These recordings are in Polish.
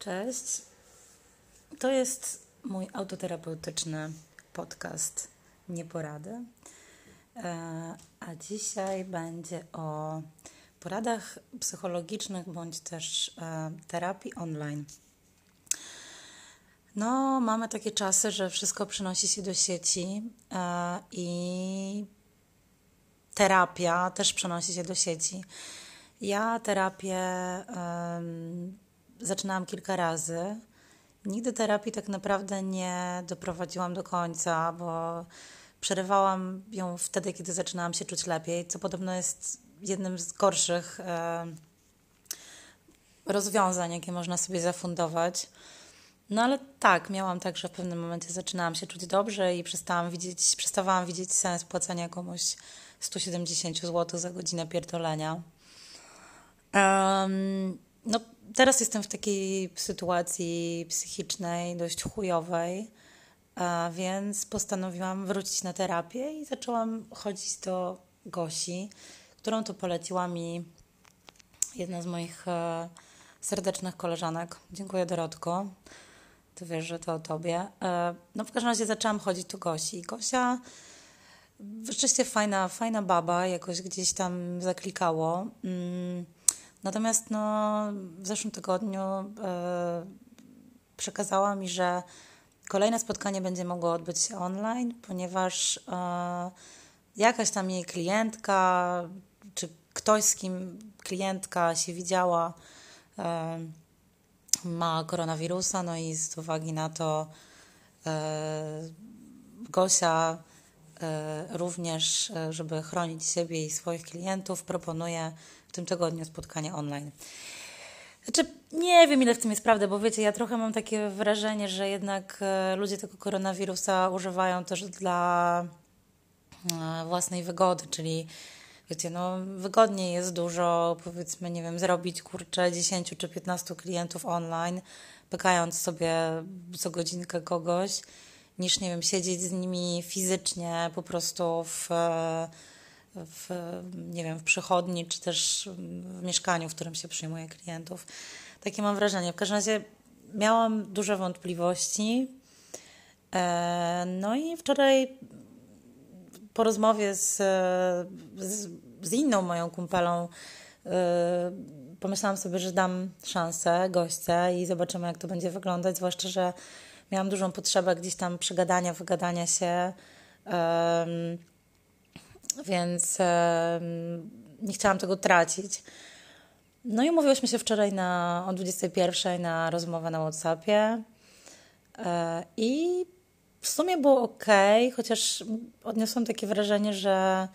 Cześć. To jest mój autoterapeutyczny podcast Nieporady. E, a dzisiaj będzie o poradach psychologicznych bądź też e, terapii online. No, mamy takie czasy, że wszystko przenosi się do sieci e, i terapia też przenosi się do sieci. Ja terapię zaczynałam kilka razy. Nigdy terapii tak naprawdę nie doprowadziłam do końca, bo przerywałam ją wtedy, kiedy zaczynałam się czuć lepiej, co podobno jest jednym z gorszych e, rozwiązań, jakie można sobie zafundować. No ale tak, miałam tak, że w pewnym momencie zaczynałam się czuć dobrze i przestałam widzieć, przestawałam widzieć sens płacenia komuś 170 zł za godzinę pierdolenia. Um, no, teraz jestem w takiej sytuacji psychicznej dość chujowej, więc postanowiłam wrócić na terapię i zaczęłam chodzić do Gosi, którą to poleciła mi jedna z moich e, serdecznych koleżanek. Dziękuję Dorotko. Ty wiesz, że to o tobie. E, no w każdym razie zaczęłam chodzić do Gosi. Gosia rzeczywiście fajna, fajna baba, jakoś gdzieś tam zaklikało. Mm Natomiast no, w zeszłym tygodniu e, przekazała mi, że kolejne spotkanie będzie mogło odbyć się online, ponieważ e, jakaś tam jej klientka, czy ktoś, z kim klientka się widziała, e, ma koronawirusa, no i z uwagi na to Gosia również, żeby chronić siebie i swoich klientów, proponuje w tym tygodniu spotkania online. Znaczy, nie wiem, ile w tym jest prawdy, bo wiecie, ja trochę mam takie wrażenie, że jednak e, ludzie tego koronawirusa używają też dla e, własnej wygody, czyli wiecie, no wygodniej jest dużo, powiedzmy, nie wiem, zrobić kurczę 10 czy 15 klientów online, pykając sobie co godzinkę kogoś, niż, nie wiem, siedzieć z nimi fizycznie po prostu w w, nie wiem, w przychodni, czy też w mieszkaniu, w którym się przyjmuje klientów. Takie mam wrażenie. W każdym razie miałam duże wątpliwości. E, no i wczoraj po rozmowie z, z, z inną moją kumpelą e, pomyślałam sobie, że dam szansę gościa i zobaczymy, jak to będzie wyglądać, zwłaszcza, że miałam dużą potrzebę gdzieś tam przegadania, wygadania się więc nie chciałam tego tracić. No i umówiłyśmy się wczoraj na, o 21 na rozmowę na Whatsappie e, i w sumie było ok, chociaż odniosłam takie wrażenie, że,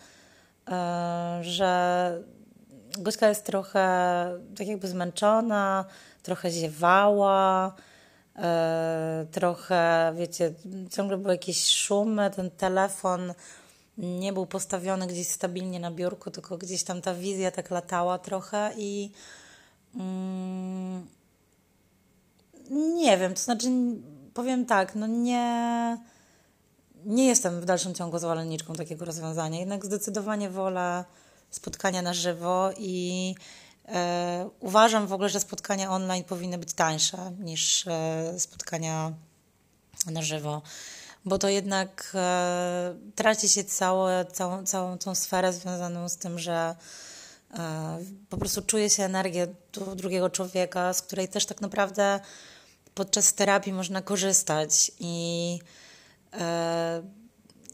e, że Gośka jest trochę tak jakby zmęczona, trochę ziewała, trochę, wiecie, ciągle były jakieś szumy, ten telefon nie był postawiony gdzieś stabilnie na biurku, tylko gdzieś tam ta wizja tak latała trochę i mm, nie wiem, to znaczy powiem tak, no nie nie jestem w dalszym ciągu zwolenniczką takiego rozwiązania, jednak zdecydowanie wolę spotkania na żywo i e, uważam w ogóle, że spotkania online powinny być tańsze niż e, spotkania na żywo bo to jednak e, traci się całe, całą, całą tą sferę związaną z tym, że e, po prostu czuje się energię drugiego człowieka, z której też tak naprawdę podczas terapii można korzystać i e,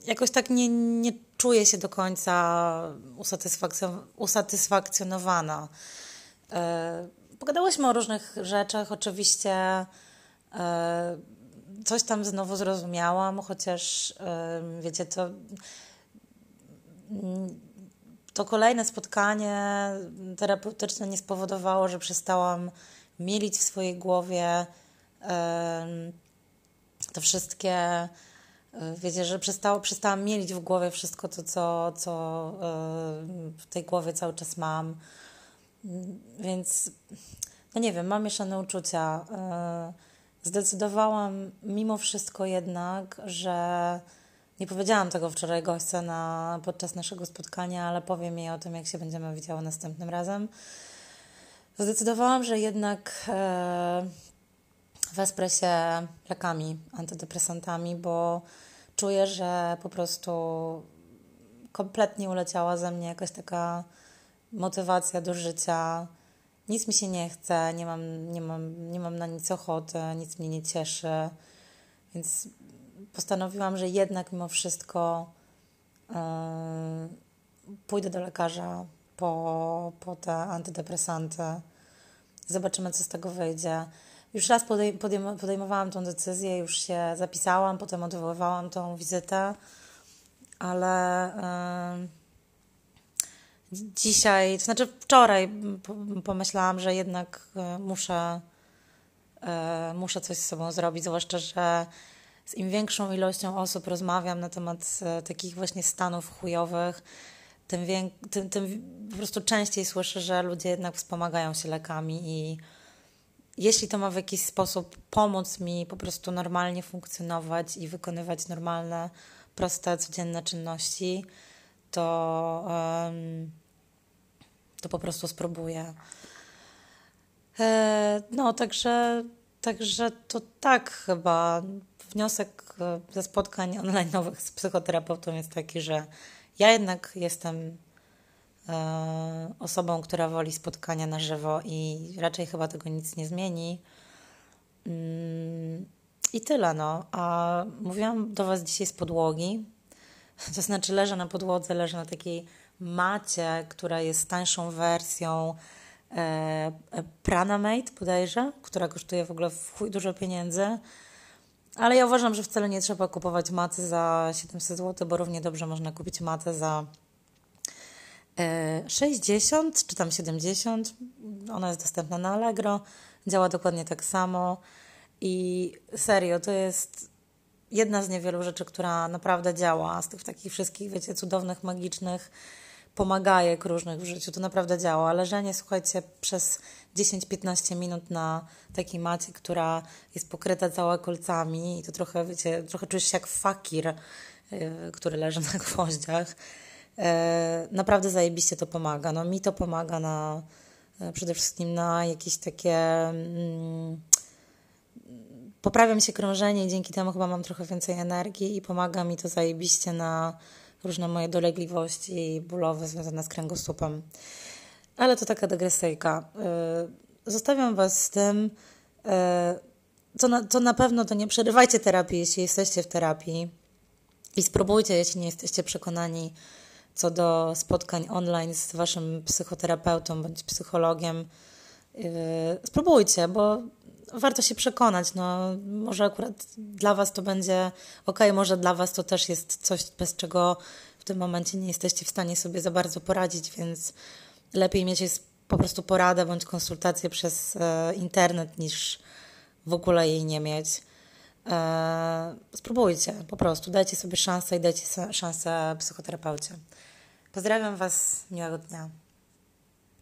jakoś tak nie, nie czuję się do końca usatysfakcjon usatysfakcjonowana. E, pogadałyśmy o różnych rzeczach, oczywiście e, coś tam znowu zrozumiałam, chociaż wiecie, to, to kolejne spotkanie terapeutyczne nie spowodowało, że przestałam mielić w swojej głowie te wszystkie wiecie, że przestało, przestałam mielić w głowie wszystko to, co, co w tej głowie cały czas mam. Więc, no nie wiem, mam mieszane uczucia. Zdecydowałam mimo wszystko jednak, że nie powiedziałam tego wczoraj gościa na, podczas naszego spotkania, ale powiem jej o tym, jak się będziemy widziały następnym razem. Zdecydowałam, że jednak e, wesprę się lekami, antydepresantami, bo czuję, że po prostu kompletnie uleciała ze mnie jakaś taka motywacja do życia. Nic mi się nie chce, nie mam, nie mam, nie mam na nic ochoty, nic mnie nie cieszy. Więc postanowiłam, że jednak mimo wszystko yy, pójdę do lekarza po, po te antydepresanty. Zobaczymy, co z tego wyjdzie. Już raz podej podejmowałam tą decyzję, już się zapisałam, potem odwoływałam tą wizytę, ale yy, dzisiaj, to znaczy wczoraj pomyślałam, że jednak e, muszę, yy, muszę coś z sobą zrobić, zwłaszcza, że z im większą ilością osób rozmawiam na temat takich właśnie stanów chujowych, tym, tym, tym po prostu częściej słyszę, że ludzie jednak wspomagają się lekami i jeśli to ma w jakiś sposób pomóc mi po prostu normalnie funkcjonować i wykonywać normalne, proste, codzienne czynności, to, um, to po prostu spróbuję. E, no, także, także to tak chyba. Wniosek e, ze spotkań online nowych z psychoterapeutą jest taki, że ja jednak jestem e, osobą, która woli spotkania na żywo i raczej chyba tego nic nie zmieni. Mm, I tyle, no. A mówiłam do Was dzisiaj z podłogi. To znaczy, leżę na podłodze, leżę na takiej macie, która jest tańszą wersją e, e Pranamate bodajże, która kosztuje w ogóle w chuj dużo pieniędzy. Ale ja uważam, że wcale nie trzeba kupować maty za 700 zł, bo równie dobrze można kupić matę za 60 e, czy tam 70. Ona jest dostępna na Allegro. Działa dokładnie tak samo. I serio, to jest jedna z niewielu rzeczy, która naprawdę działa. Z tych takich wszystkich, wiecie, cudownych, magicznych pomagajek różnych w życiu. To naprawdę działa. Leżenie, słuchajcie, przez 10-15 minut na takiej macie, która jest pokryta cała kolcami i to trochę, wiecie, trochę czujesz się jak fakir, yy, który leży na gwoździach. Yy, naprawdę zajebiście to pomaga. No mi to pomaga na yy, przede wszystkim na jakieś takie... Mm, poprawia mi się krążenie i dzięki temu chyba mam trochę więcej energii i pomaga mi to zajebiście na różne moje dolegliwości bólowe związane z kręgosłupem. Ale to taka dygresyjka. Y, zostawiam Was z tym, y, co na, co na pewno to nie przerywajcie terapii, jeśli jesteście w terapii i spróbujcie, jeśli nie jesteście przekonani co do spotkań online z Waszym psychoterapeutą bądź psychologiem. Y, spróbujcie, bo warto się przekonać. No, może akurat dla Was to będzie ok, może dla Was to też jest coś, bez czego w tym momencie nie jesteście w stanie sobie za bardzo poradzić, więc lepiej mieć po prostu poradę bądź konsultację przez e, internet niż w ogóle jej nie mieć. E, spróbujcie po prostu, dajcie sobie szansę i dajcie szansę psychoterapeucie. Pozdrawiam Was, miłego dnia.